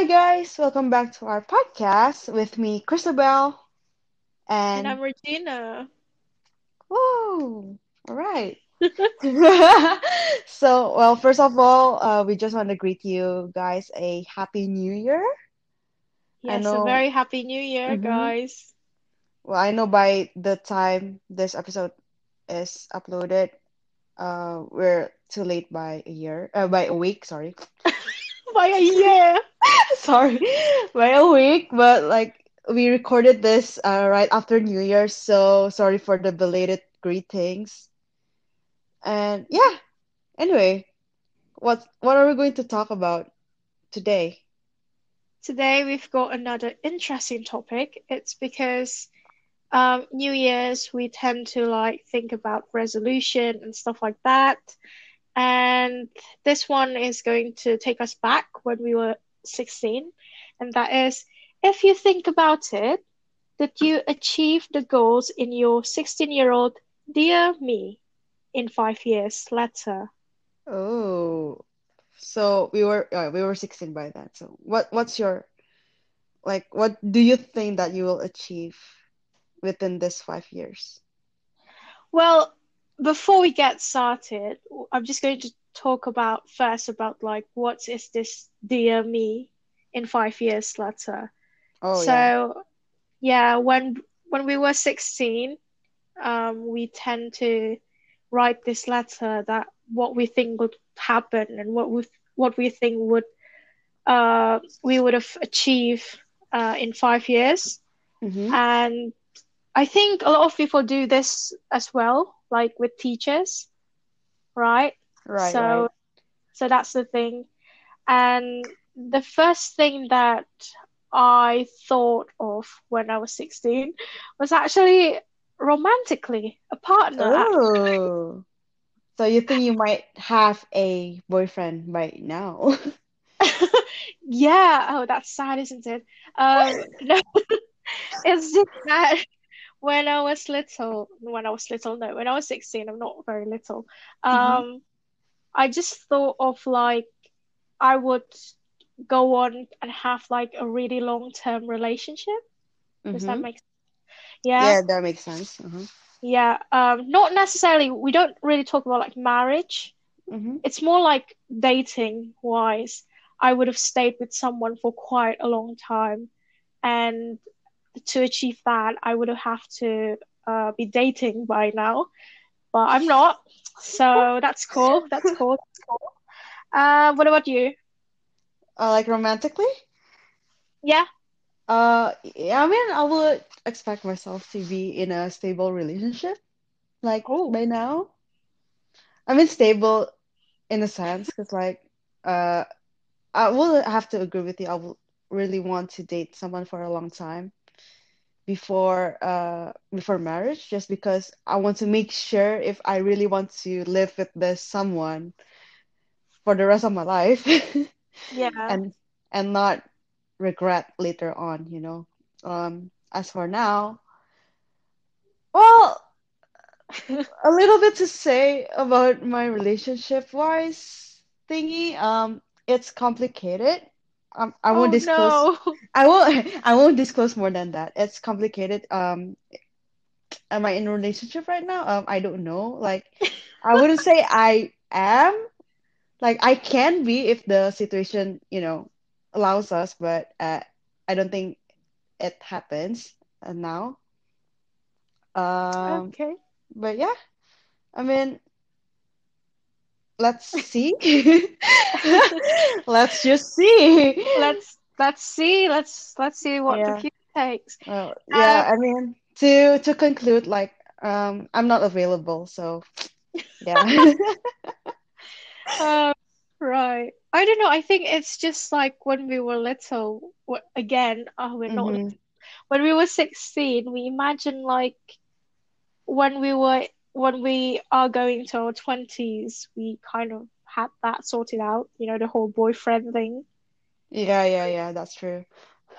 Hi guys, welcome back to our podcast with me, Christabel, And I'm Regina. whoa, all right. So, well, first of all, uh, we just want to greet you guys a happy New Year. Yes, a very happy new year, hmm guys. well, I know by the time this episode is uploaded, uh, we're too late by a year, uh, by a week, sorry. By a year. Sorry, by a week, but like we recorded this uh, right after New Year, so sorry for the belated greetings. And yeah, anyway, what what are we going to talk about today? Today we've got another interesting topic. It's because um, New Year's we tend to like think about resolution and stuff like that. And this one is going to take us back when we were 16. And that is, if you think about it, did you achieve the goals in your 16-year-old Dear Me in five years later? Oh, so we were uh, we were 16 by then. So what what's your like what do you think that you will achieve within this five years? Well, before we get started, I'm just going to talk about first about like what is this Dear Me in five years later. Oh yeah. So yeah, when when we were 16, um, we tend to write this letter that what we think would happen and what we what we think would uh we would have achieved uh in five years. Mm-hmm. And I think a lot of people do this as well, like with teachers, right? Right, right. So so that's the thing. And the first thing that I thought of when I was 16 was actually romantically a partner. Oh. So you think you might have a boyfriend right now? Yeah, oh, that's sad, isn't it? Um, no, it's just that when I was little, when I was little, no, when I was 16, I'm not very little. Mm-hmm. Um, I just thought of like I would go on and have like a really long-term relationship. Does that Mm-hmm. make sense? Yeah, Yeah, that makes sense. Uh-huh. yeah. Um, not necessarily, we don't really talk about like marriage. Mm-hmm. It's more like dating wise. I would have stayed with someone for quite a long time, and to achieve that, I would have to uh, be dating by now, but I'm not. So that's cool. That's cool. That's cool. Uh, what about you? Uh, like romantically? Yeah. Uh, yeah, I mean, I would expect myself to be in a stable relationship, like Oh, by now. I mean, stable in a sense, because like, uh, I will have to agree with you. I will really want to date someone for a long time before, uh, before marriage, just because I want to make sure if I really want to live with this someone for the rest of my life. yeah. and and not regret later on, you know. Um, as for now, well, a little bit to say about my relationship wise thingy. Um, it's complicated. Um, I won't Oh disclose. no. I won't. I won't disclose more than that. It's complicated. Um, am I in a relationship right now? Um, I don't know. Like, I wouldn't say I am. Like, I can be if the situation, you know, allows us, but uh, I don't think it happens now. Um, Okay. but yeah, I mean, let's see. Let's just see. Let's let's see. Let's let's see what the future takes. Well, Um, yeah, I mean, to to conclude, like, um, I'm not available, so yeah. uh, right. I don't know. I think it's just like when we were little. Again, oh, we're not hmm little. When we were 16, we imagine like when we were when we are going to our 20s, we kind of had that sorted out, you know, the whole boyfriend thing. Yeah, yeah, yeah, that's true.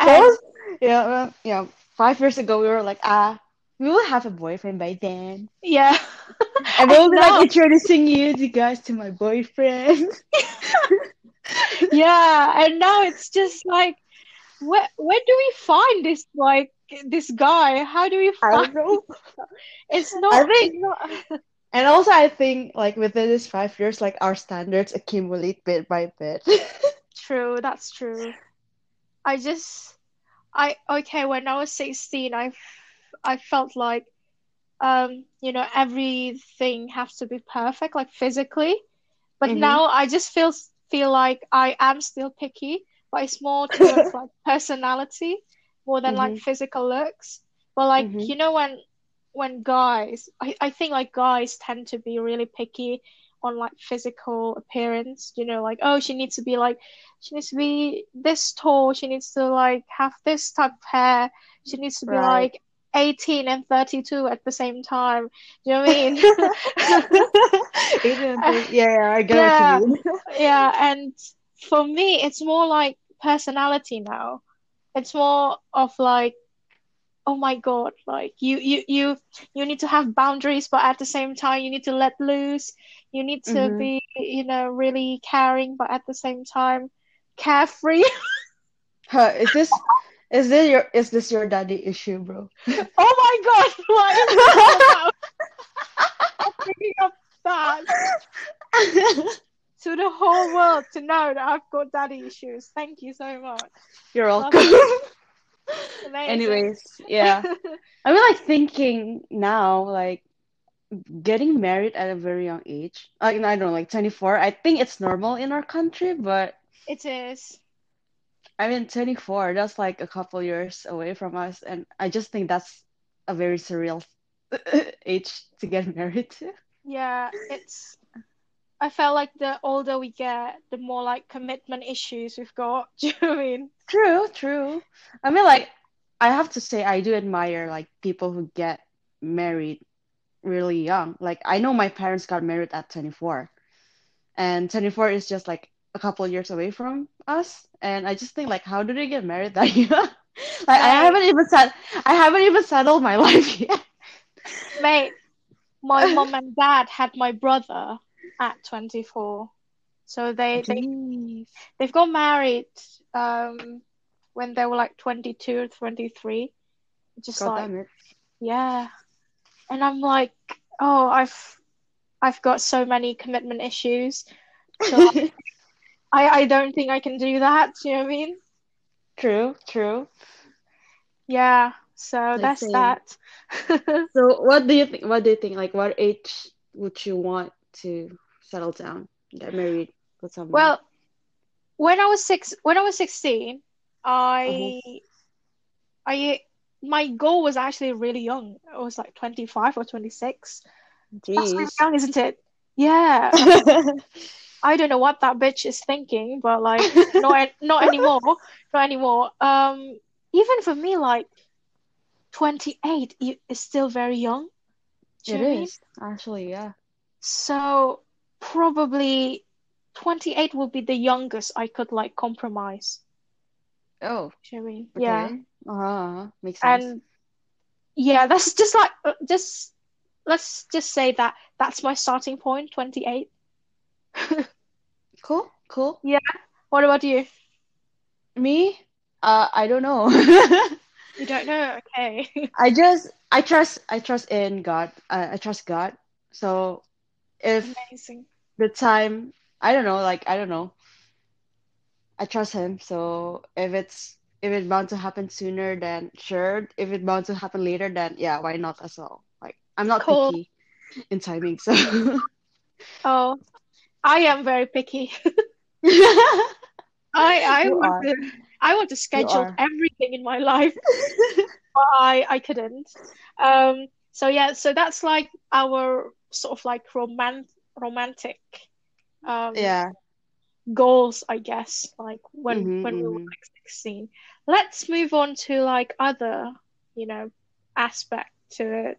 And yeah, well, yeah. Five years ago, we were like, ah, we will have a boyfriend by then. yeah, And and we'll be like introducing you, you guys, to my boyfriend. Yeah, and now it's just like where where do we find this like this guy? How do we I find don't know. it's I not think, it's not and also I think like within this five years, like our standards accumulate bit by bit. true, that's true. I just I okay, when I was 16, I I felt like um, you know, everything has to be perfect, like physically. But Mm-hmm. now I just feel feel like I am still picky, but it's more towards like personality more than like Mm-hmm. physical looks. But like, Mm-hmm. you know, when when guys, I, I think like guys tend to be really picky on like physical appearance, you know, like, oh, she needs to be like, she needs to be this tall, she needs to like have this type of hair, she needs to be Right. like 18 and 32 at the same time. Do you know what I mean? Yeah, yeah, I get Yeah. what you mean. Yeah, and for me, it's more like personality now. It's more of like, oh my God, like you you you you need to have boundaries, but at the same time you need to let loose. You need to Mm-hmm. be, you know, really caring, but at the same time carefree. Huh, is this is this your is this your daddy issue, bro? Oh my God, why are you bringing up bringing up that to the whole world to know that I've got daddy issues? Thank you so much. You're welcome. Anyways, yeah. I mean, like thinking now, like getting married at a very young age. Like I don't know, like 24. I think it's normal in our country, but It is. I mean 24, that's like a couple years away from us, and I just think that's a very surreal age to get married to. Yeah, it's. I felt like the older we get, the more like commitment issues we've got. Do you know what I mean? True, true. I mean, like I have to say, I do admire like people who get married really young. Like I know my parents got married at 24, and 24 is just like a couple years away from us. And I just think like, how do they get married that young? Like I haven't even said I haven't even settled my life yet. mate, my mom and dad had my brother at 24. So they they they've got married um when they were like 22 or 23. Just God like yeah. And I'm like, oh, I've I've got so many commitment issues. So I I don't think I can do that. You know what I mean? True, true. Yeah, so Like that's that. So what do you think? What do you think? Like, what age would you want to settle down, get married with someone? Well, when I was six, when I was 16, Uh-huh. I I my goal was actually really young. It was like 25 or 26. That's really young, isn't it? Yeah. I don't know what that bitch is thinking, but like not not anymore. Not anymore. Um even for me like 28 is still very young. Do It what mean? actually, yeah. So probably 28 will be the youngest I could like compromise. Oh, Do you know I mean? Yeah. okay. Uh-huh. Makes sense. And yeah, that's just like uh, just let's just say that that's my starting point, 28. Cool, cool. Yeah. What about you? Me? Uh, I don't know. You don't know? Okay. I just I trust I trust in God. I, I trust God. So if Amazing. the time I don't know, like I don't know. I trust him. So if it's if it's bound to happen sooner, then sure. If it's bound to happen later, then yeah, why not as well? Like I'm not Cool. picky in timing, so Oh, I am very picky. I I you want are. to I want to schedule everything in my life, but I I couldn't. Um. So yeah. So that's like our sort of like roman romantic um Yeah. goals, I guess. Like when hmm when we were hmm like 16. Let's move on to like other, you know, aspect to it.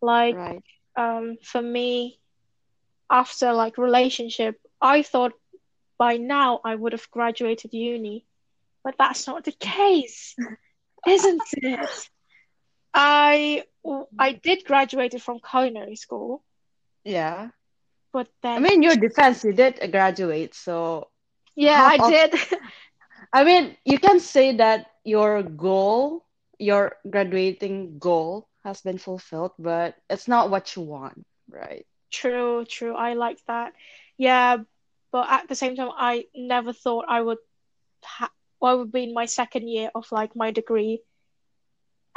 Like Right. um for me, after like relationship, I thought by now I would have graduated uni, but that's not the case, isn't it? I I did graduated from culinary school, Yeah. but I mean, your defense, you did graduate, so Yeah, I of did. I mean, you can say that your goal, your graduating goal has been fulfilled, but it's not what you want, right? True, true. I like that. Yeah, but at the same time, I never thought I would ha well, I would be in my second year of like my degree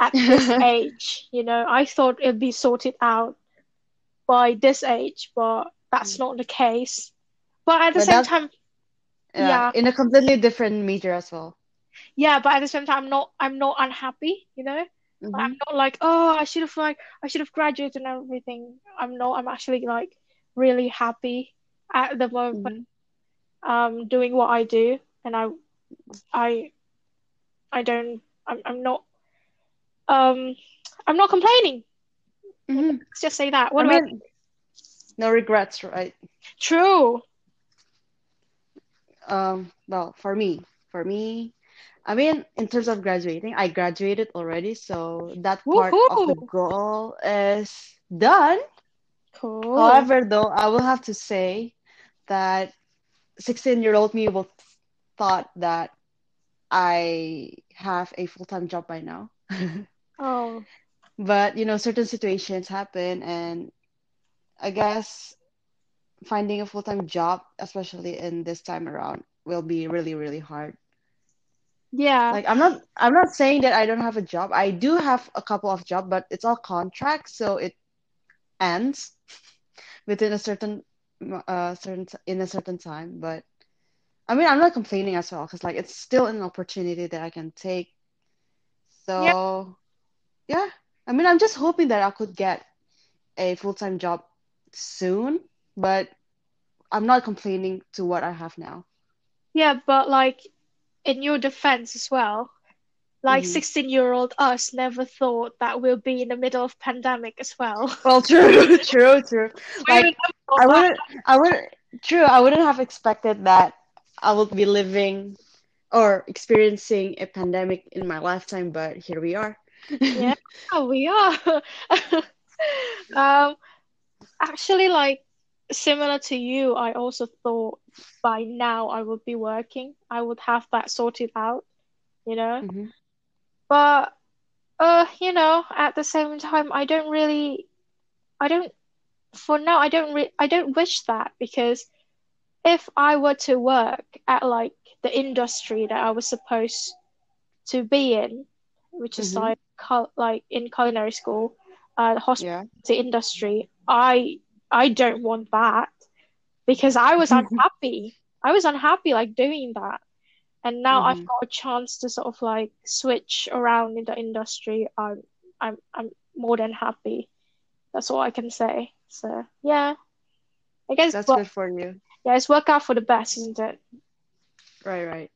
at this age. You know, I thought it'd be sorted out by this age, but that's not the case. But at the But same time, yeah, yeah, in a completely different major as well. yeah, but at the same time, I'm not, I'm not unhappy, you know? I'm Mm-hmm. not like, oh, I should have like, I should have graduated and everything. I'm not, I'm actually like really happy at the moment, Mm-hmm. um, doing what I do, and I, I, I don't, I'm, I'm not, um, I'm not complaining. Mm-hmm. Let's just say that. I What about mean, no regrets, right? true? Um, well, for me, for me, I mean, in terms of graduating, I graduated already, so that part of the goal is done. Cool. However, though, I will have to say that 16-year-old me will thought that I have a full-time job by now. Oh, But, you know, certain situations happen, and I guess finding a full-time job, especially in this time around, will be really, really hard. yeah, Like I'm not I'm not saying that I don't have a job. I do have a couple of jobs, but it's all contracts, so it ends within a certain uh certain in a certain time. But I mean, I'm not complaining as well because like it's still an opportunity that I can take. yeah, So yeah, I mean, I'm just hoping that I could get a full-time job soon, but I'm not complaining to what I have now. yeah. But like in your defense as well, like hmm 16-year-old us never thought that we'll be in the middle of pandemic as well. Well, true, true, true. Like I wouldn't, I wouldn't, true, I wouldn't have expected that I would be living or experiencing a pandemic in my lifetime, but here we are. Yeah, we are. Um, actually, like similar to you, I also thought by now I would be working. I would have that sorted out, you know. hmm But uh, you know, at the same time, I don't really, I don't, for now, I don't re I don't wish that because if I were to work at like the industry that I was supposed to be in, which is hmm like like in culinary school, uh, the Yeah. hospitality industry, I I don't want that because I was unhappy. I was unhappy like doing that. And now I've hmm got a chance to sort of like switch around in the industry. I'm I'm I'm more than happy. That's all I can say. So yeah, I guess That's good for you. yeah, it's worked out for the best, isn't it? Right, right.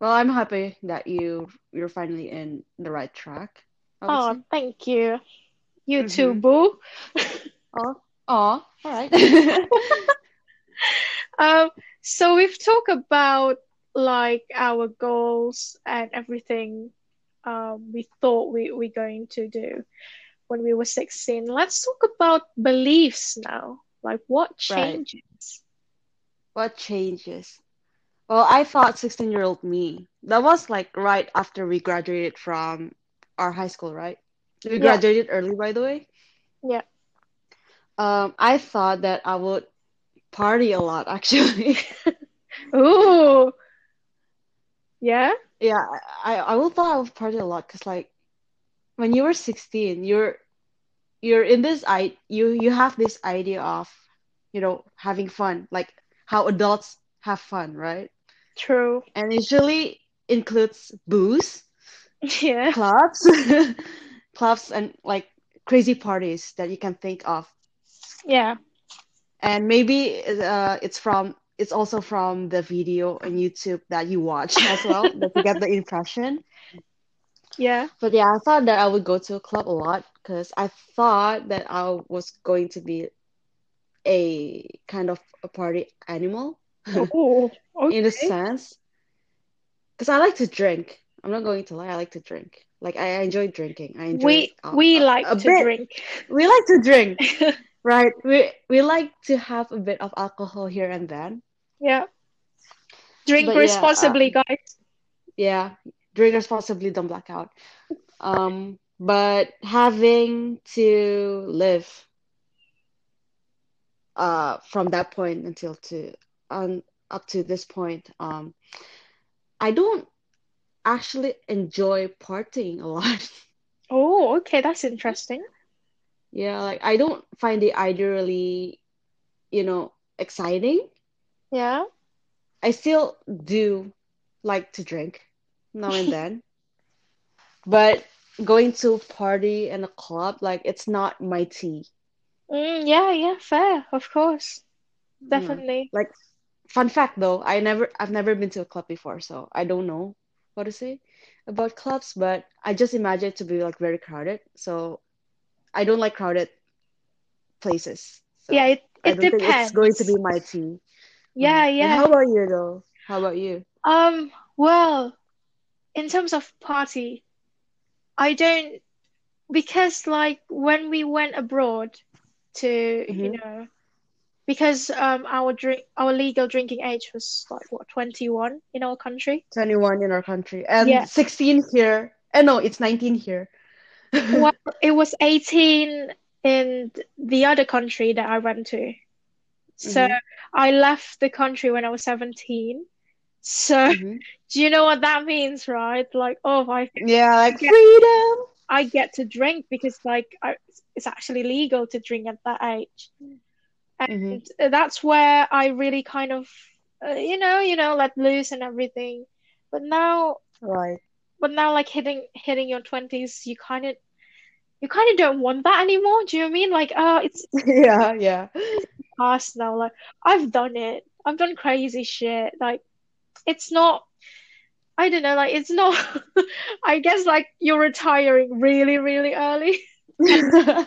Well, I'm happy that you you're finally in the right track, I would Oh, thank you. You too, hmm boo. Oh, oh, all right. Um, so we've talked about like our goals and everything um we thought we we're going to do when we were 16. Let's talk about beliefs now. Like what Right. changes? What changes? Well, I thought 16-year-old me. That was like right after we graduated from our high school, right? We Yeah, graduated early, by the way. yeah. Um, I thought that I would party a lot, actually. Ooh, yeah, Yeah, I I will thought I would party a lot because like when you were 16, you're you're in this I you you have this idea of, you know, having fun, like how adults have fun, right? true. And usually includes booze, Yeah, clubs, clubs and like crazy parties that you can think of. yeah, And maybe uh, it's from it's also from the video on YouTube that you watch as well, that you get the impression. yeah. But yeah, I thought that I would go to a club a lot because I thought that I was going to be a kind of a party animal Oh, in a sense. Because I like to drink. I'm not going to lie, I like to drink. Like I enjoy drinking. I enjoy We uh, we like a to bit. drink. We like to drink, right? We we like to have a bit of alcohol here and then. Yeah, Drink But yeah, uh, responsibly, guys. yeah, drink responsibly, don't black out. Um, but having to live uh from that point until to um up to this point, um, I don't actually enjoy partying a lot. Oh, okay, that's interesting. Yeah, like I don't find it either really, you know, exciting. Yeah. I still do like to drink now and then, but going to party in a club, like it's not my tea. Mm, yeah, yeah, fair, of course. Yeah. Definitely. Like fun fact though, I never I've never been to a club before, so I don't know what to say about clubs, but I just imagine it to be like very crowded. So I don't like crowded places. Yeah, So it, I it don't think it's going to be my tea. Yeah. And yeah. how about you though? How about you? Um, well, in terms of party, I don't because like when we went abroad to, you hmm know, because um our drink our legal drinking age was like what, 21 in our country. 21 in our country Yeah. and 16 here. and no, it's 19 here. Well, it was 18 in the other country that I went to. So hmm I left the country when I was 17. So hmm do you know what that means, right? Like, oh, I Yeah, like get freedom. I get to drink because like I, it's actually legal to drink at that age. Hmm And that's where I really kind of uh, you know, you know, let loose and everything. But now Right. but now like hitting hitting your 20s, you kind of you kind of don't want that anymore. Do you know what I mean? Like, oh, it's Yeah, yeah. past now. Like, I've done it. I've done crazy shit. Like, it's not, I don't know, like, it's not, I guess, like, you're retiring really, really early.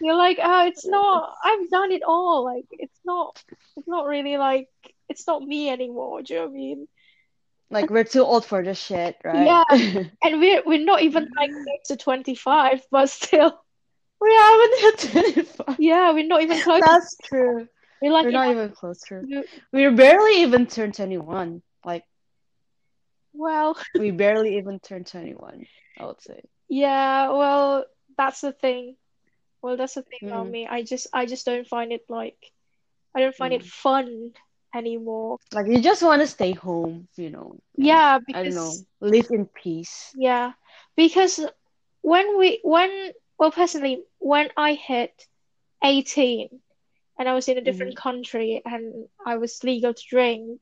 You're like, oh, it's not, I've done it all. Like, it's not, it's not really like, it's not me anymore. Do you know what I mean? Like we're too old for this shit, right? Yeah. And we're, we're not even like close to 25, but still, We haven't hit 25. yeah, we're not even close. That's true. We're like, We're not even close to. We barely even turned 21. Like well, we barely even turned 21, I would say. yeah, well, that's the thing. Well, that's the thing about Mm, me. I just I just don't find it like I don't find it mm. fun anymore. Like you just want to stay home, you know, Yeah, I don't know, because live in peace. yeah, because when we when well personally when I hit 18 and I was in a different country and I was legal to drink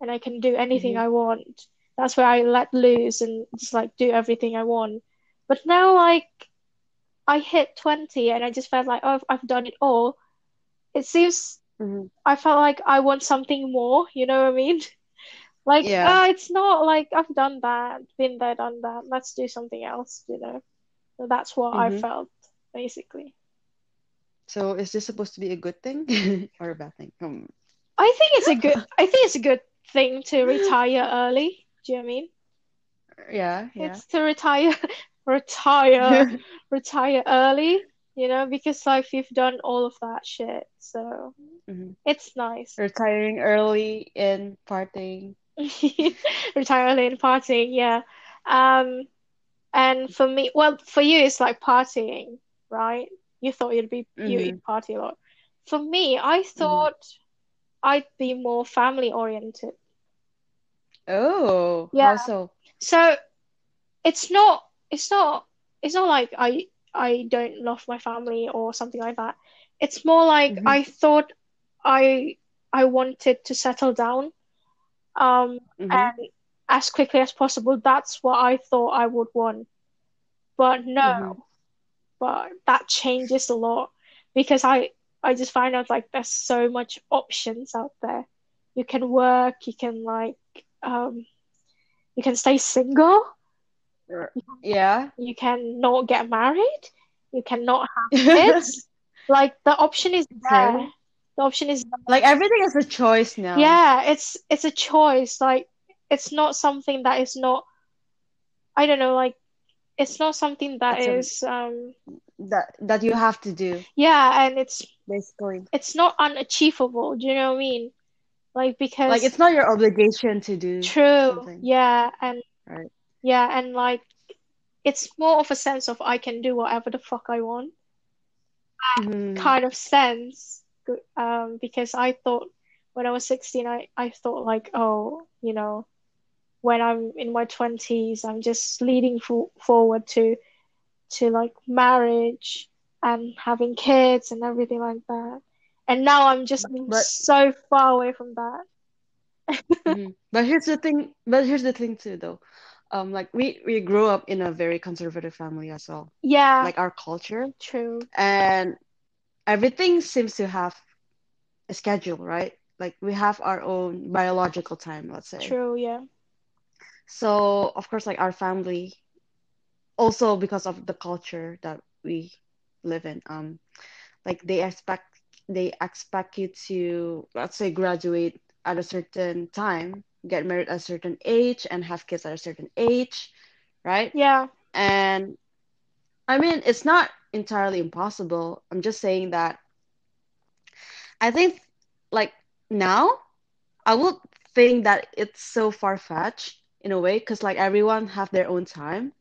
and I can do anything hmm I want, that's where I let loose and just like do everything I want. But now like I hit 20 and I just felt like oh I've, done it all. It seems hmm I felt like I want something more, you know what I mean? Like, Yeah. uh, it's not like I've done that, been there, done that. Let's do something else, you know? So that's what I hmm felt, basically. So is this supposed to be a good thing or a bad thing? Um, I think it's a good, I think it's a good thing to retire early. Do you know what I mean? yeah, yeah. It's to retire, retire, retire early, you know, because like you've done all of that shit. So hmm it's nice. Retiring early and partying. Retire early and partying, yeah. Um, And for me, well, for you, it's like partying, right? You thought you'd be you hmm you'd party a lot. For me, I hmm thought I'd be more family oriented. Oh, Yeah. so? So it's not it's not it's not like I I don't love my family or something like that. It's more like hmm I thought I I wanted to settle down um hmm and as quickly as possible. That's what I thought I would want. But no. but that changes a lot because I I just find out like there's so much options out there. You can work, you can like um you can stay single, Yeah. you cannot get married, you cannot have kids. Like the option is there. The option is there. Like everything is a choice now. Yeah, it's it's a choice. Like it's not something that is not I don't know, like it's not something that It's a um that that you have to do, yeah, and it's basically. it's not unachievable. Do you know what I mean? Like because Like it's not your obligation to do true, something, yeah, and right? Yeah, and like it's more of a sense of I can do whatever the fuck I want hmm kind of sense. Um, because I thought when I was 16, I, I thought like, oh, you know, when I'm in my 20s, I'm just leading for, forward to to like marriage and having kids and everything like that. And now I'm just But so far away from that. mhm. But here's the thing. But here's the thing too, though. Um, like we we grew up in a very conservative family as well, Yeah, like our culture, true, and everything seems to have a schedule, right? Like we have our own biological time, let's say. true, yeah. So of course, like our family, also because of the culture that we live in, um, like they expect they expect you to, let's say, graduate at a certain time, get married at a certain age, and have kids at a certain age, right? Yeah, And I mean, it's not entirely impossible. I'm just saying that I think like now I would think that it's so far-fetched in a way because like everyone have their own time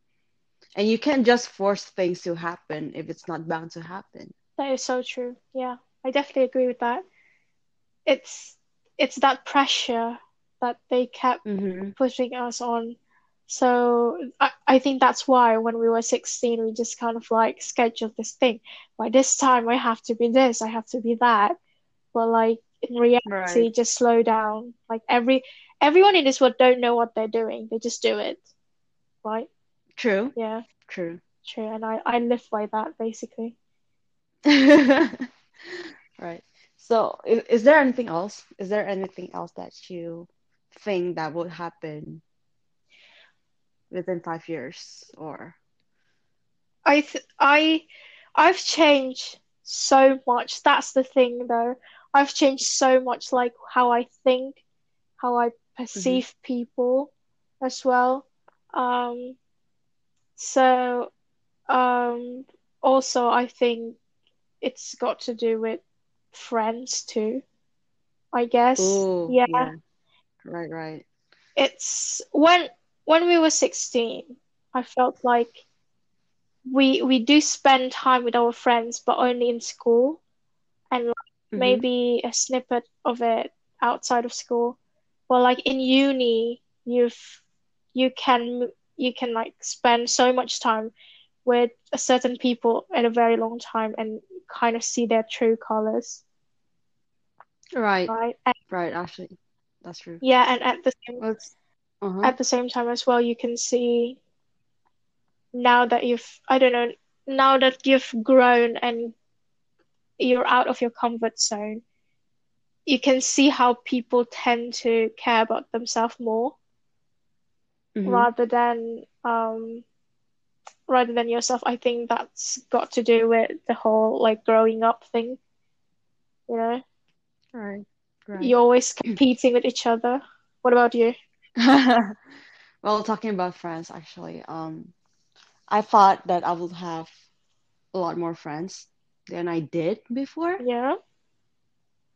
and you can't just force things to happen if it's not bound to happen. that is so true. Yeah, I definitely agree with that. It's it's that pressure that they kept Mm-hmm. putting us on. So I, I think that's why when we were 16, we just kind of like scheduled this thing. By this time, I have to be this, I have to be that. But like in Right. reality, just slow down. Like every everyone in this world don't know what they're doing. They just do it, right? True. Yeah, True. true. And I I live by that basically. Right. So, is, is there anything else? Is there anything else that you think that would happen within five years or? I th I I've changed so much. That's the thing though. I've changed so much like how I think, how I perceive people as well. Um so um also I think it's got to do with friends too, I guess. Oh, Yeah. yeah. Right, right. It's when when we were 16, I felt like we we do spend time with our friends, but only in school. and hmm maybe a snippet of it outside of school. Well, like in uni, you've you can you can like spend so much time with a certain people at a very long time and kind of see their true colors, Right, right? And right. Actually, that's true. yeah, and at the same uh-huh. at the same time as well, you can see now that you've I don't know now that you've grown and you're out of your comfort zone, you can see how people tend to care about themselves more hmm rather than um rather than yourself. I think that's got to do with the whole like growing up thing, you know. Right, right. You're always competing with each other. What about you? Well, talking about friends, actually, um, I thought that I would have a lot more friends than I did before. Yeah,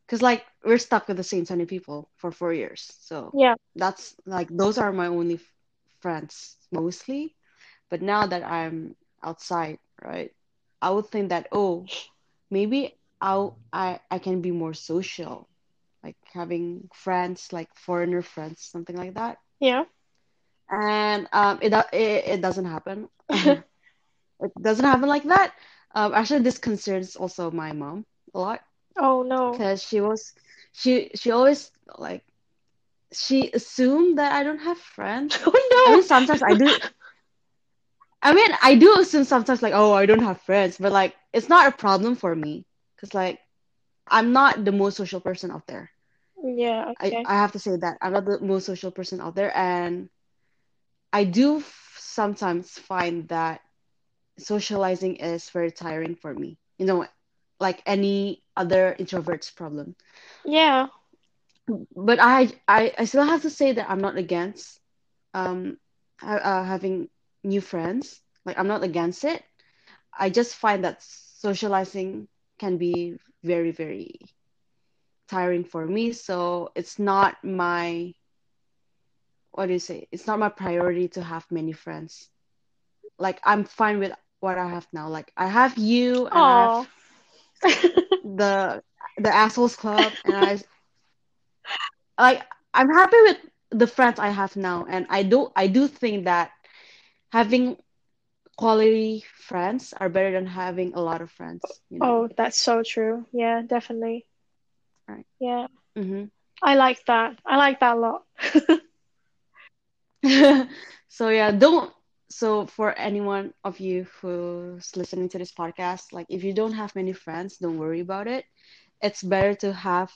Because, like, we're stuck with the same 20 people for four years. So yeah, that's like, those are my only f friends mostly. But now that I'm outside, right, I would think that, oh, maybe I'll, I, I can be more social, like having friends, like foreigner friends, something like that. yeah. And um, it, it, it doesn't happen. It doesn't happen like that. Um, actually, this concerns also my mom a lot Oh no. because she was, she, she always like, she assumed that I don't have friends. I mean, Oh sometimes I do, I mean, I do assume sometimes like, oh, I don't have friends, but like it's not a problem for me because like I'm not the most social person out there. Yeah, I okay. I have to say that I'm not the most social person out there, and I do f sometimes find that socializing is very tiring for me. You know, like any other introvert's problem. Yeah, But I I I still have to say that I'm not against um ha uh, having new friends. Like I'm not against it. I just find that socializing can be very, very tiring for me. So it's not my what do you say? It's not my priority to have many friends. Like I'm fine with what I have now. Like I have you and I have the the assholes club and I like I'm happy with the friends I have now and I do I do think that having quality friends are better than having a lot of friends, you know. Oh, that's so true. Yeah, definitely. Right. Yeah. hmm I like that. I like that a lot. So yeah, don't so for anyone of you who's listening to this podcast, like if you don't have many friends, don't worry about it. It's better to have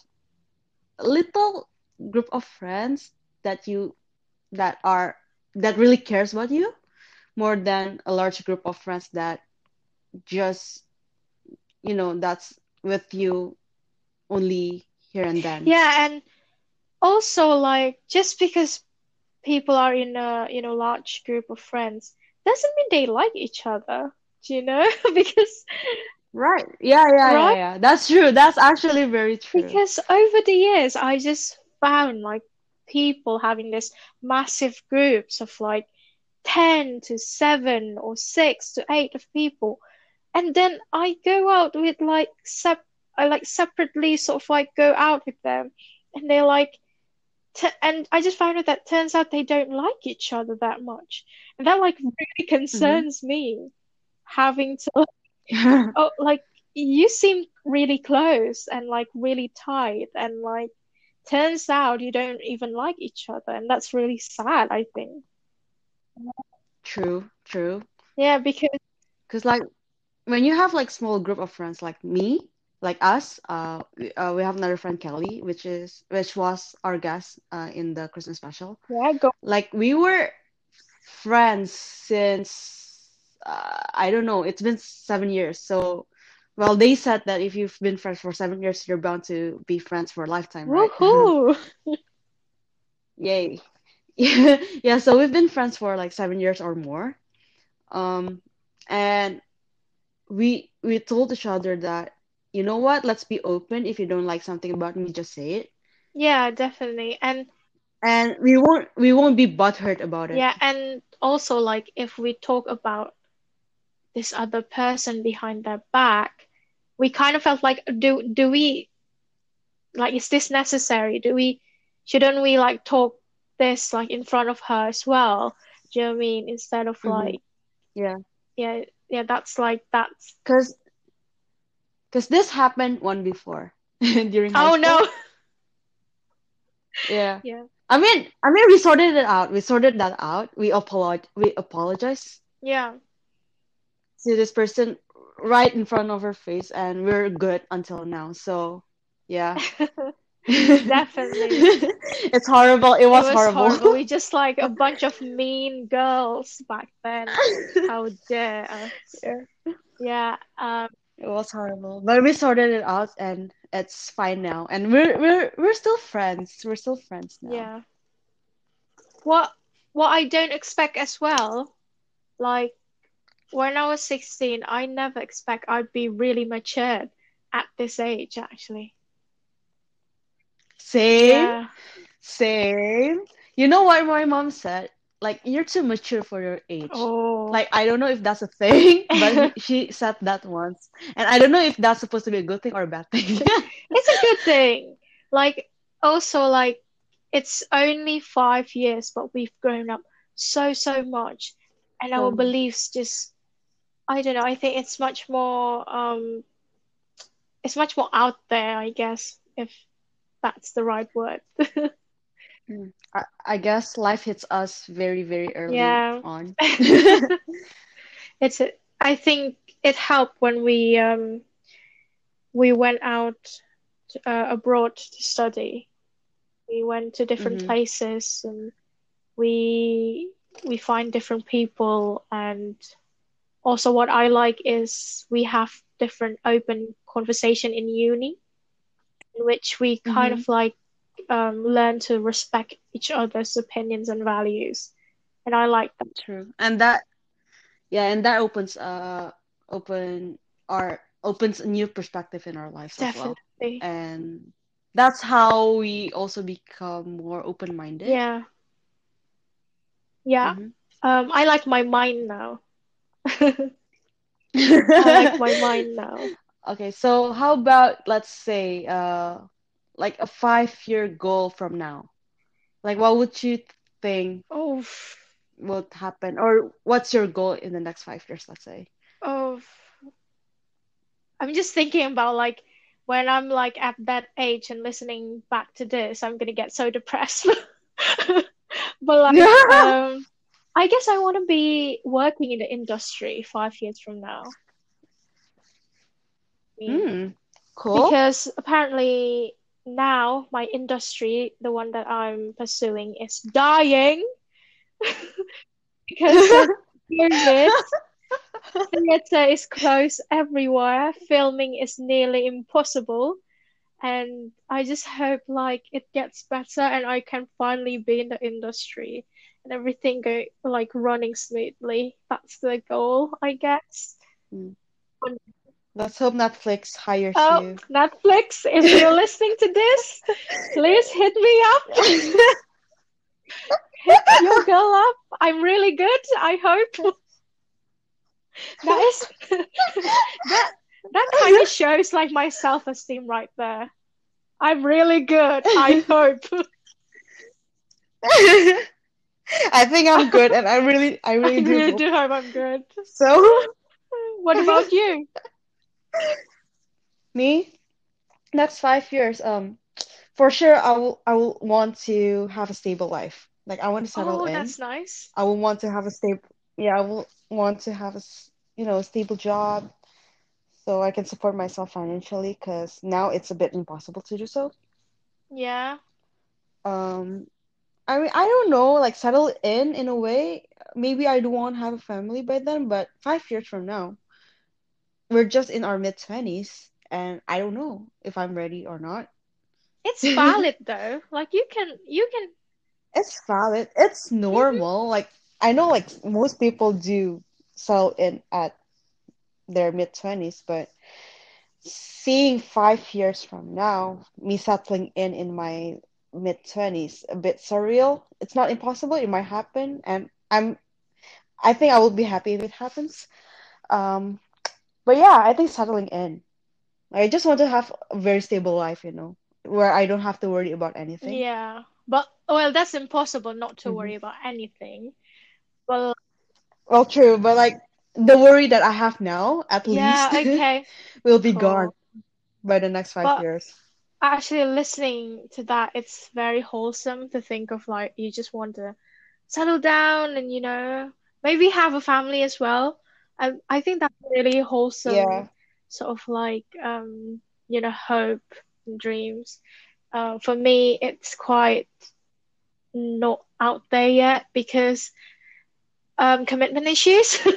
a little group of friends that you that are that really cares about you more than a large group of friends that just you know that's with you only here and then. Yeah, and also like just because people are in a, you know, large group of friends doesn't mean they like each other. Do you know? Because Right. Yeah, yeah, yeah, right? yeah. That's true. That's actually very true. Because over the years I just found like people having this massive groups of like 10 to 7 or 6 to 8 of people. And then I go out with like sep I like separately sort of like go out with them and they're like t and I just found out that turns out they don't like each other that much. And that like really hmm concerns me having to oh like you seem really close and like really tight and like turns out you don't even like each other and that's really sad, I think. True, true. Yeah, because Because like when you have like small group of friends like me, like us, uh, we, uh, we have another friend Kelly, which is which was our guest uh, in the Christmas special. yeah, go Like we were friends since uh, I don't know, it's been seven years. So, well, they said that if you've been friends for seven years, you're bound to be friends for a lifetime, right? woohoo. Yay. Yeah, yeah, so we've been friends for like seven years or more. Um, and we we told each other that, you know what, let's be open. If you don't like something about me, just say it. Yeah, definitely. And And we won't we won't be butthurt about it. yeah, and also like if we talk about this other person behind their back, we kind of felt like do do we like is this necessary? Do we shouldn't we like talk this like in front of her as well? Do you know what I mean? Instead of hmm like Yeah. yeah, yeah, that's like that's Cause, cause this happened one before during oh no. Yeah. Yeah. I mean, I mean, we sorted it out. We sorted that out. We apologize. we apologized Yeah. to this person right in front of her face, and we're good until now. So, yeah. Definitely. It's horrible. It It was was horrible. horrible. We just like a bunch of mean girls back then. How dare us? Yeah, Yeah. Um. It was horrible. But we sorted it out, and it's fine now. And we're we're we're still friends. We're still friends now. Yeah. What what I don't expect as well, like when I was 16, I never expect I'd be really matured at this age, actually. Same, Yeah. same. You know what my mom said? Like, you're too mature for your age. Oh. Like, I don't know if that's a thing, but she said that once. And I don't know if that's supposed to be a good thing or a bad thing. It's a good thing. Like also like it's only five years, but we've grown up so, so much. And our So, beliefs just I don't know, I think it's much more um it's much more out there, I guess, if that's the right word. mm, I, I guess life hits us very, very early Yeah. on. It's a, I think it helped when we um we went out uh, abroad to study. We went to different hmm places and we we find different people and also what I like is we have different open conversation in uni in which we kind hmm of like um, learn to respect each other's opinions and values. And I like that. True. And that, yeah, and that opens uh open our opens a new perspective in our lives as well. Definitely. And that's how we also become more open-minded. Yeah. Yeah. Mhm. Um, I like my mind now. I like my mind now. Okay, so how about let's say uh like a five-year goal from now? Like what would you think Oh, would happen or what's your goal in the next five years, let's say? oh. I'm just thinking about like when I'm like at that age and listening back to this, I'm gonna get so depressed. But like, um, I guess I want to be working in the industry five years from now. Hmm, cool. Because apparently now my industry, the one that I'm pursuing, is dying because of COVID. Theatre is closed everywhere. Filming is nearly impossible. And I just hope like it gets better and I can finally be in the industry and everything go like running smoothly. That's the goal, I guess. Mm. Let's hope Netflix hires Oh, you. Netflix, if you're listening to this, please hit me up. Hit your girl up. I'm really good, I hope. That is that that kind of shows like my self-esteem right there. I'm really good, I hope. I think I'm good, and I really, I I really do. really do hope I'm good. So, What about you? me, next five years, um, for sure, I will, I will want to have a stable life. Like, I want to settle Oh, in. that's nice. I will want to have a stable, yeah, I will want to have a, you know, a stable job so I can support myself financially because now it's a bit impossible to do so. Yeah. Um, I mean, I don't know, like settle in in a way. Maybe I do want to have a family by then, but five years from now, we're just in our mid 20s, and I don't know if I'm ready or not. It's valid though. Like you can you can It's valid. It's normal. Like I know like most people do settle in at their mid 20s, but seeing five years from now, me settling in in my mid 20s, a bit surreal. It's not impossible. It might happen, and I'm I think I will be happy if it happens. Um, but yeah, I think settling in. I just want to have a very stable life, you know, where I don't have to worry about anything. yeah. But well, that's impossible not to hmm worry about anything. Well, Well, true, but like the worry that I have now, at yeah, least, okay, will be gone by the next five But years. actually listening to that, it's very wholesome to think of like you just want to settle down and you know maybe have a family as well. I I think that's really wholesome Yeah. sort of like um you know hope and dreams. Uh, for me, it's quite not out there yet because um commitment issues.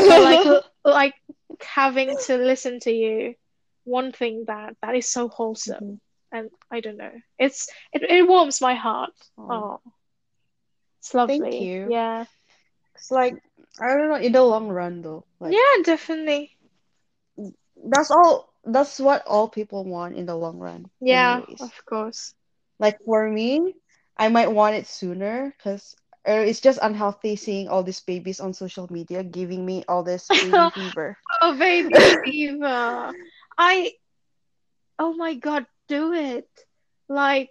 So like like having to listen to you, one thing that that is so wholesome Mhm. and I don't know. It's it, it warms my heart. Oh, Oh, it's thank lovely. you. Yeah. It's like I don't know, in the long run though, like Yeah, definitely. that's all that's what all people want in the long run, Yeah, anyways. of course. Like for me, I might want it sooner because uh, it's just unhealthy seeing all these babies on social media giving me all this baby fever. Oh, baby fever. I, oh my God, do it. Like,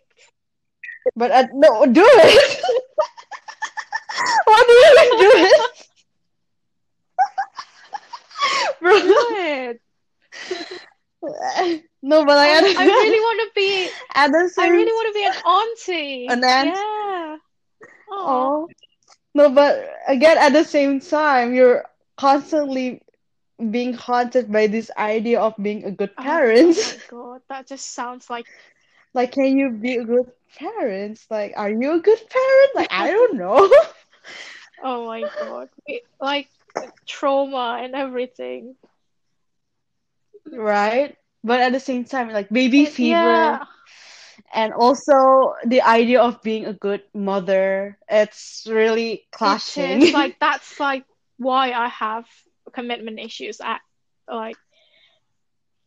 But uh, no, do it. Why do you even do it, bro? do it. No, but I, at, I really want to be, the I really want to be an auntie. an aunt. Yeah. Oh, Oh, no, but again, at the same time, you're constantly being haunted by this idea of being a good oh, oh parent. my God. That just sounds like, Like, can you be a good parent? Like, are you a good parent? Like, I don't know. oh my God. Like trauma and everything. Right? But at the same time, like baby It, fever yeah. and also the idea of being a good mother, it's really It is clashing. like that's like why I have commitment issues at like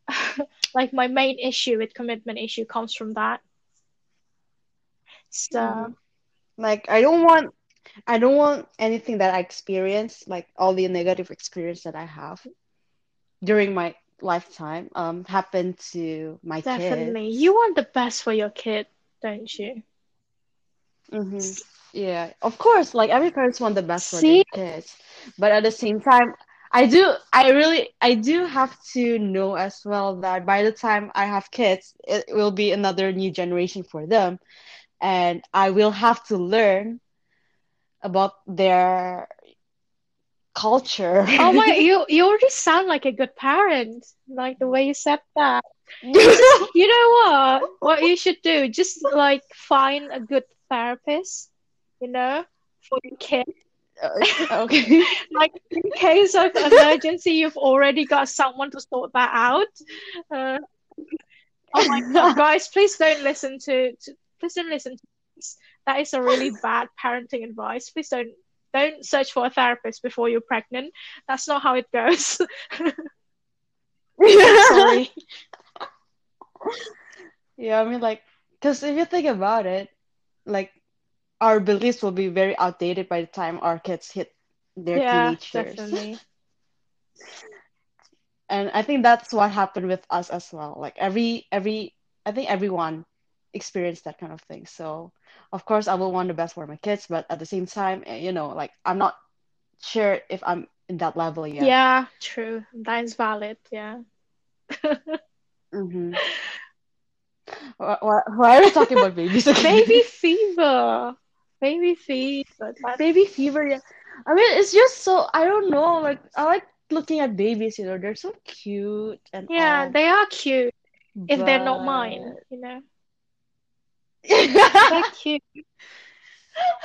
like my main issue with commitment issue comes from that. So Mhm. Like I don't want I don't want anything that I experience, like all the negative experience that I have during my lifetime, um, happen to my definitely, kids. you want the best for your kid, don't you? hmm Yeah, of course, like every parents want the best for their kids, but at the same time, I do, I really, I do have to know as well that by the time I have kids, it will be another new generation for them, and I will have to learn about their culture. Oh my, you you already sound like a good parent, like the way you said that. You know what? What you should do, just like find a good therapist, you know, for your kid. Okay. Like in case of emergency, you've already got someone to sort that out. Uh, oh my God, guys, please don't listen to, to please don't listen to this. That is a really bad parenting advice. Please don't don't search for a therapist before you're pregnant. That's not how it goes. Sorry. Yeah, I mean, like, because if you think about it, like, our beliefs will be very outdated by the time our kids hit their Yeah, teenage years. definitely. And I think that's what happened with us as well. Like, every, every, I think everyone experienced that kind of thing. So, of course, I will want the best for my kids, but at the same time, eh, you know, like, I'm not sure if I'm in that level yet. Yeah, true. That is valid. Yeah. Mm-hmm. Why, why, are we talking about babies again? Baby fever. Baby fever. Baby fever, yeah. I mean, it's just so, I don't know, like, I like looking at babies, you know, they're so cute and yeah, all, they are cute if they're not mine, you know. But cute.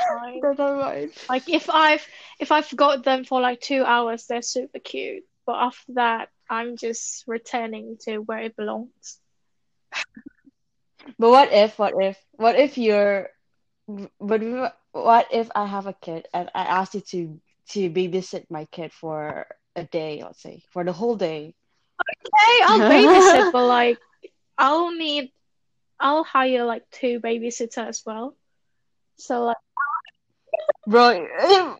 Fine. they're not. Like if I've if I've got them for like two hours, they're super cute. But after that, I'm just returning to where it belongs. But what if, what if, what if you're, but what if I have a kid and I ask you to to babysit my kid for a day, let's say, for the whole day? Okay, I'll babysit, but like I'll need I'll hire like two babysitter as well. So like Bro,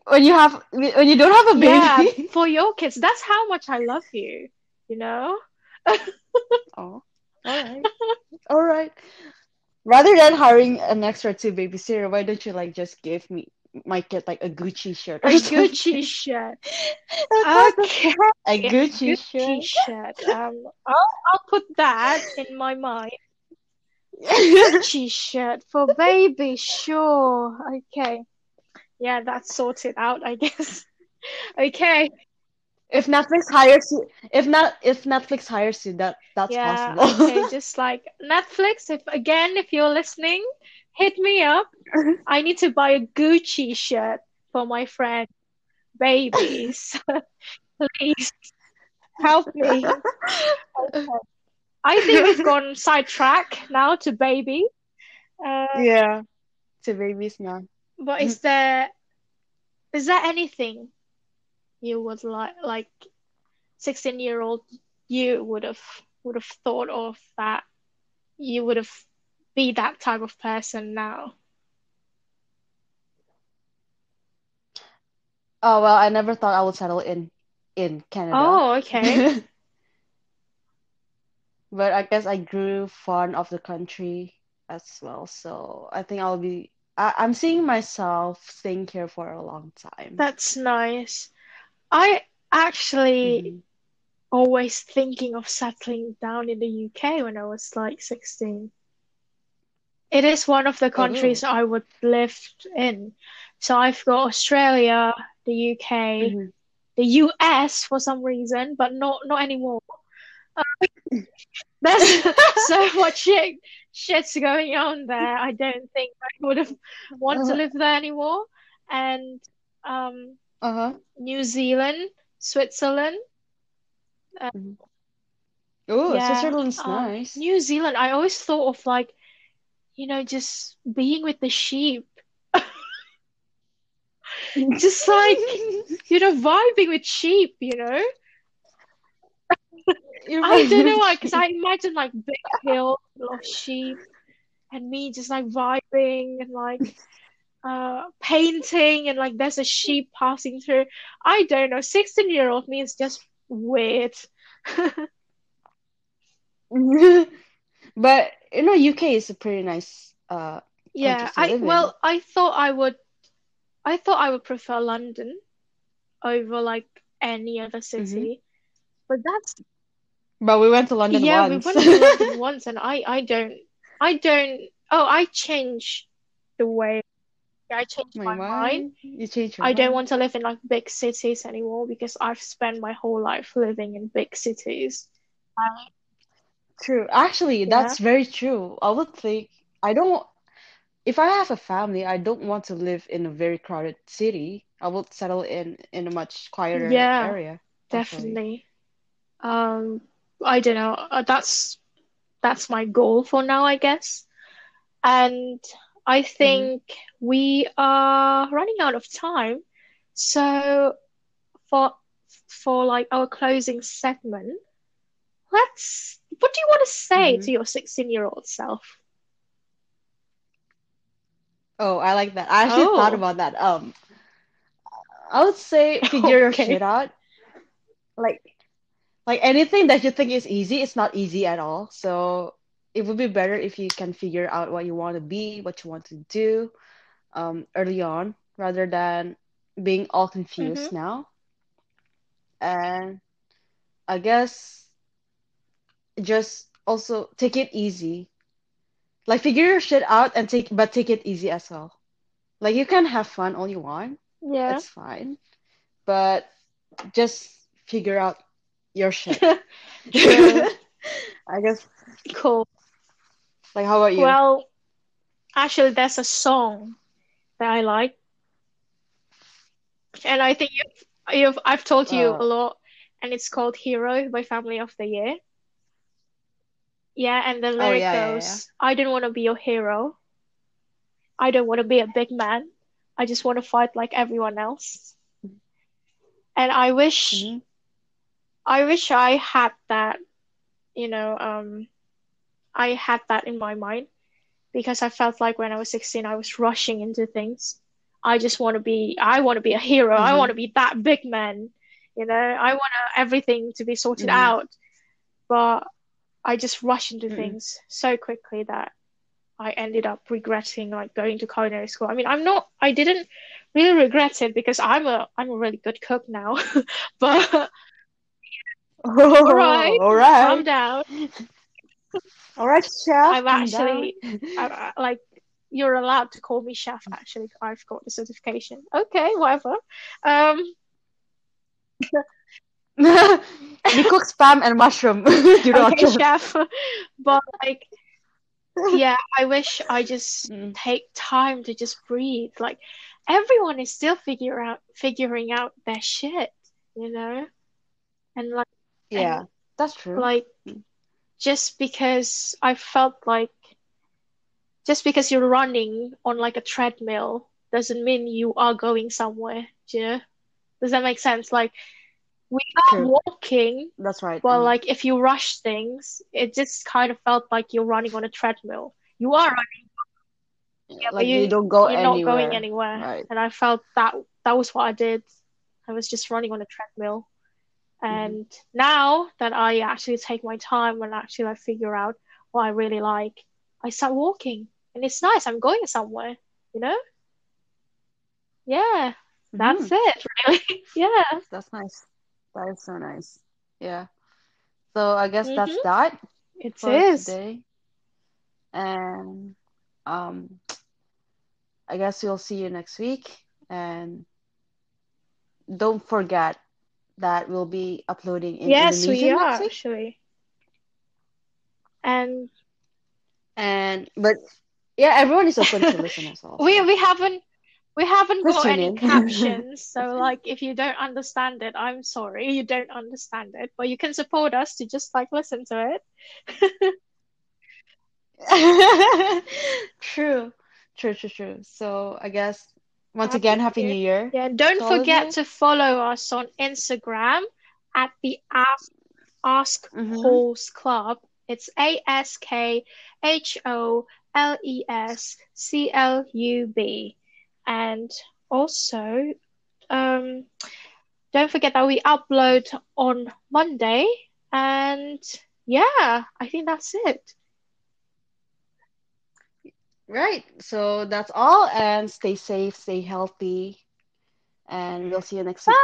when you have, when you don't have a yeah, baby. for your kids, that's how much I love you, you know? Oh, all right. All right. Rather than hiring an extra two babysitter, why don't you like just give me my kid like a Gucci shirt or A something? Gucci shirt. Okay. a Gucci Gucci shirt. shirt. Um, I'll I'll put that in my mind. Gucci shirt for baby, sure. Okay. Yeah, that's sorted out, I guess. Okay. If Netflix hires you, if not, if Netflix hires you, that that's Yeah, possible. okay. Just like Netflix, if again, if you're listening, hit me up. I need to buy a Gucci shirt for my friend babies. Please help me. Okay. I think we've gone sidetrack now to baby. Uh, Yeah, to babies now. but is there is there anything you would like like 16 year old you would have would have thought of that you would have be that type of person now? Oh well, I never thought I would settle in in Canada. Oh, okay. But I guess I grew fond of the country as well. So I think I'll be I, I'm seeing myself staying here for a long time. That's nice. I actually Mhm. always thinking of settling down in the UK when I was like 16. It is one of the countries Oh. I would live in. So I've got Australia, the UK, Mhm. the US for some reason, but not not anymore. There's so much shit shit's going on there. I don't think I would have want to Uh, live there anymore. And um, uh-huh. New Zealand, Switzerland, Mhm. Oh, yeah. Switzerland's Um, nice. New Zealand, I always thought of like, you know, just being with the sheep, just like, you know, vibing with sheep, you know? You're I don't know why, because I imagine like big hills, of sheep, and me just like vibing and like uh painting and like there's a sheep passing through. I don't know. 16 year old me is just weird. But you know, UK is a pretty nice uh Yeah, I in. well, I thought I would I thought I would prefer London over like any other city. But that's But we went to London once. yeah, we went to London once and I I don't I don't oh, I changed the way I changed My my mind. mind, you changed I don't want to live in like big cities anymore because I've spent my whole life living in big cities. I, True. Actually, yeah. that's very true. I would think I don't, if I have a family, I don't want to live in a very crowded city. I will settle in in a much quieter Yeah, area, actually. definitely. Um, I don't know. Uh, That's that's my goal for now, I guess. And I hmm think we are running out of time. So for for like our closing segment, let's what do you want to say hmm to your 16 year old self? Oh, I like that. I actually thought Oh, about that. Um, I would say figure your shit out. Like, like anything that you think is easy, it's not easy at all. So it would be better if you can figure out what you want to be, what you want to do, um, early on, rather than being all Mm-hmm. confused now. And I guess just also take it easy. Like figure your shit out and take, but take it easy as well. Like you can have fun all you want. Yeah. It's fine. But just figure out your shit. I guess. Cool. Like, how about you? Well, actually, there's a song that I like, and I think you've, you've I've told you Uh, a lot, and it's called Hero by Family of the Year. Yeah, and the oh lyric yeah, yeah, yeah. goes, I don't want to be your hero. I don't want to be a big man. I just want to fight like everyone else. And I wish hmm I wish I had that, you know, um, I had that in my mind because I felt like when I was 16, I was rushing into things. I just want to be, I want to be a hero. I want to be that big man. You know, I want everything to be sorted hmm out. But I just rushed into hmm things so quickly that I ended up regretting like going to culinary school. I mean, I'm not, I didn't really regret it because I'm a, I'm a really good cook now. But all Oh, right, all calm down. All right, chef, I'm actually, I, I, like, you're allowed to call me chef. Actually, I've got the certification. Okay, whatever. Um, You cook spam and mushroom. You know, okay, chef. chef. But like, yeah, I wish I just Mm, take time to just breathe. Like, everyone is still figure out figuring out their shit, you know? And like, and Yeah, that's true. like, just because I felt like just because you're running on like a treadmill doesn't mean you are going somewhere. Do you know? Does that make sense? Like we are True. walking, That's right. Well, Mm. like if you rush things, it just kind of felt like you're running on a treadmill. You are running, Yeah, yeah, but you you don't go you're not going anywhere. anywhere. Right. And I felt that that was what I did. I was just running on a treadmill. Hmm And now that I actually take my time and actually like figure out what I really like, I start walking. And it's nice. I'm going somewhere, you know? Yeah, that's hmm it, really. Yeah. That's nice. That is so nice. Yeah. So I guess that's Mm-hmm. that It is. today. And um, I guess we'll see you next week. And don't forget that we'll be uploading in Yes, we Indonesian next are actually. And And but yeah, everyone is open to listen as well. we we haven't we haven't got any in. captions, so like if you don't understand it, I'm sorry, you don't understand it, but you can support us to just like listen to it. True. True, true, true. So I guess once Happy again, Happy New Year. New Year Yeah, and don't to forget you. to follow us on Instagram at the app. Ask Mm-hmm. Holes Club. It's A S K H O L E S C L U B. And also, um, don't forget that we upload on Monday. And yeah, I think that's it. Right. So that's all, and stay safe, stay healthy, and we'll see you next week.